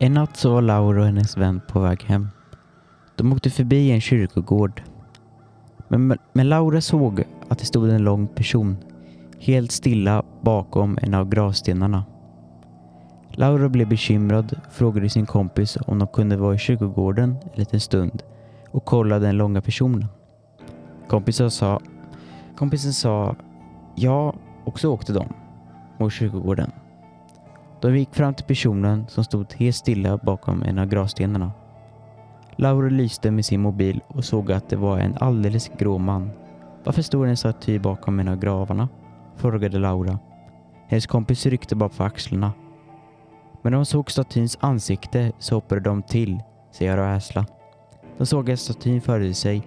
En natt så var Laura och hennes vän på väg hem. De åkte förbi en kyrkogård. Men, men Laura såg att det stod en lång person helt stilla bakom en av gravstenarna. Laura blev bekymrad och frågade sin kompis om de kunde vara i kyrkogården en liten stund och kolla den långa personen. Kompisen sa, kompisen sa ja och så åkte de mot kyrkogården. De gick fram till personen som stod helt stilla bakom en av gravstenarna. Laura lyste med sin mobil och såg att det var en alldeles grå man. Varför står en staty bakom en av gravarna? frågade Laura. Hennes kompis ryckte bara på axlarna. Men när de såg statyns ansikte så hoppade de till sig och rädsla. De såg att statyn förde sig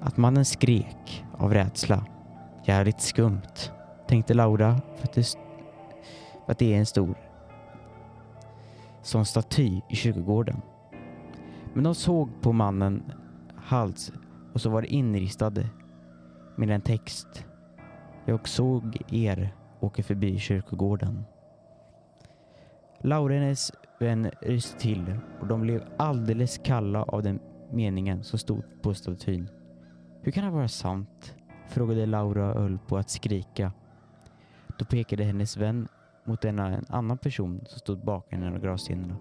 att mannen skrek av rädsla. Jävligt skumt, tänkte Laura för att det, att det är en stor sån staty i kyrkogården. Men de såg på mannen hals och så var det inristade med en text. Jag såg er åka förbi kyrkogården. Laura och hennes vän ryste till och de blev alldeles kalla av den meningen som stod på statyn. Hur kan det vara sant? frågade Laura och höll på att skrika. Då pekade hennes vän mot en, en annan person som stod bakom en av gravstenarna.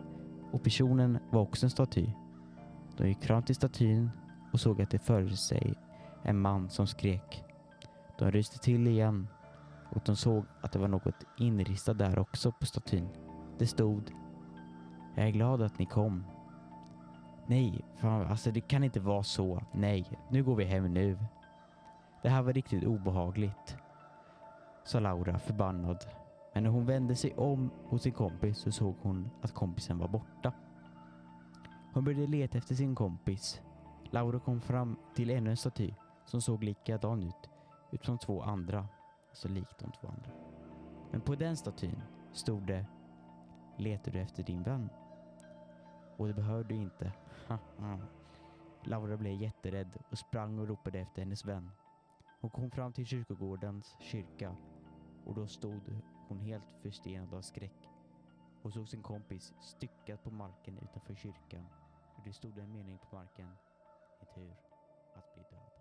Och personen var också en staty. De gick fram till statyn och såg att det förde sig en man som skrek. De ryste till igen och de såg att det var något inristat där också på statyn. Det stod Jag är glad att ni kom. Nej, fan, alltså det kan inte vara så. Nej, nu går vi hem nu. Det här var riktigt obehagligt, sa Laura förbannad. Men när hon vände sig om mot sin kompis så såg hon att kompisen var borta. Hon började leta efter sin kompis. Laura kom fram till ännu en staty som såg likadan ut, ut som två andra. Alltså likt de två andra. Men på den statyn stod det Letar du efter din vän? Och det behövde du inte. Laura blev jätterädd och sprang och ropade efter hennes vän. Hon kom fram till kyrkogårdens kyrka och då stod hon helt förstenad av skräck Hon såg sin kompis styckad på marken utanför kyrkan och det stod en mening på marken. Ett hur att bli död.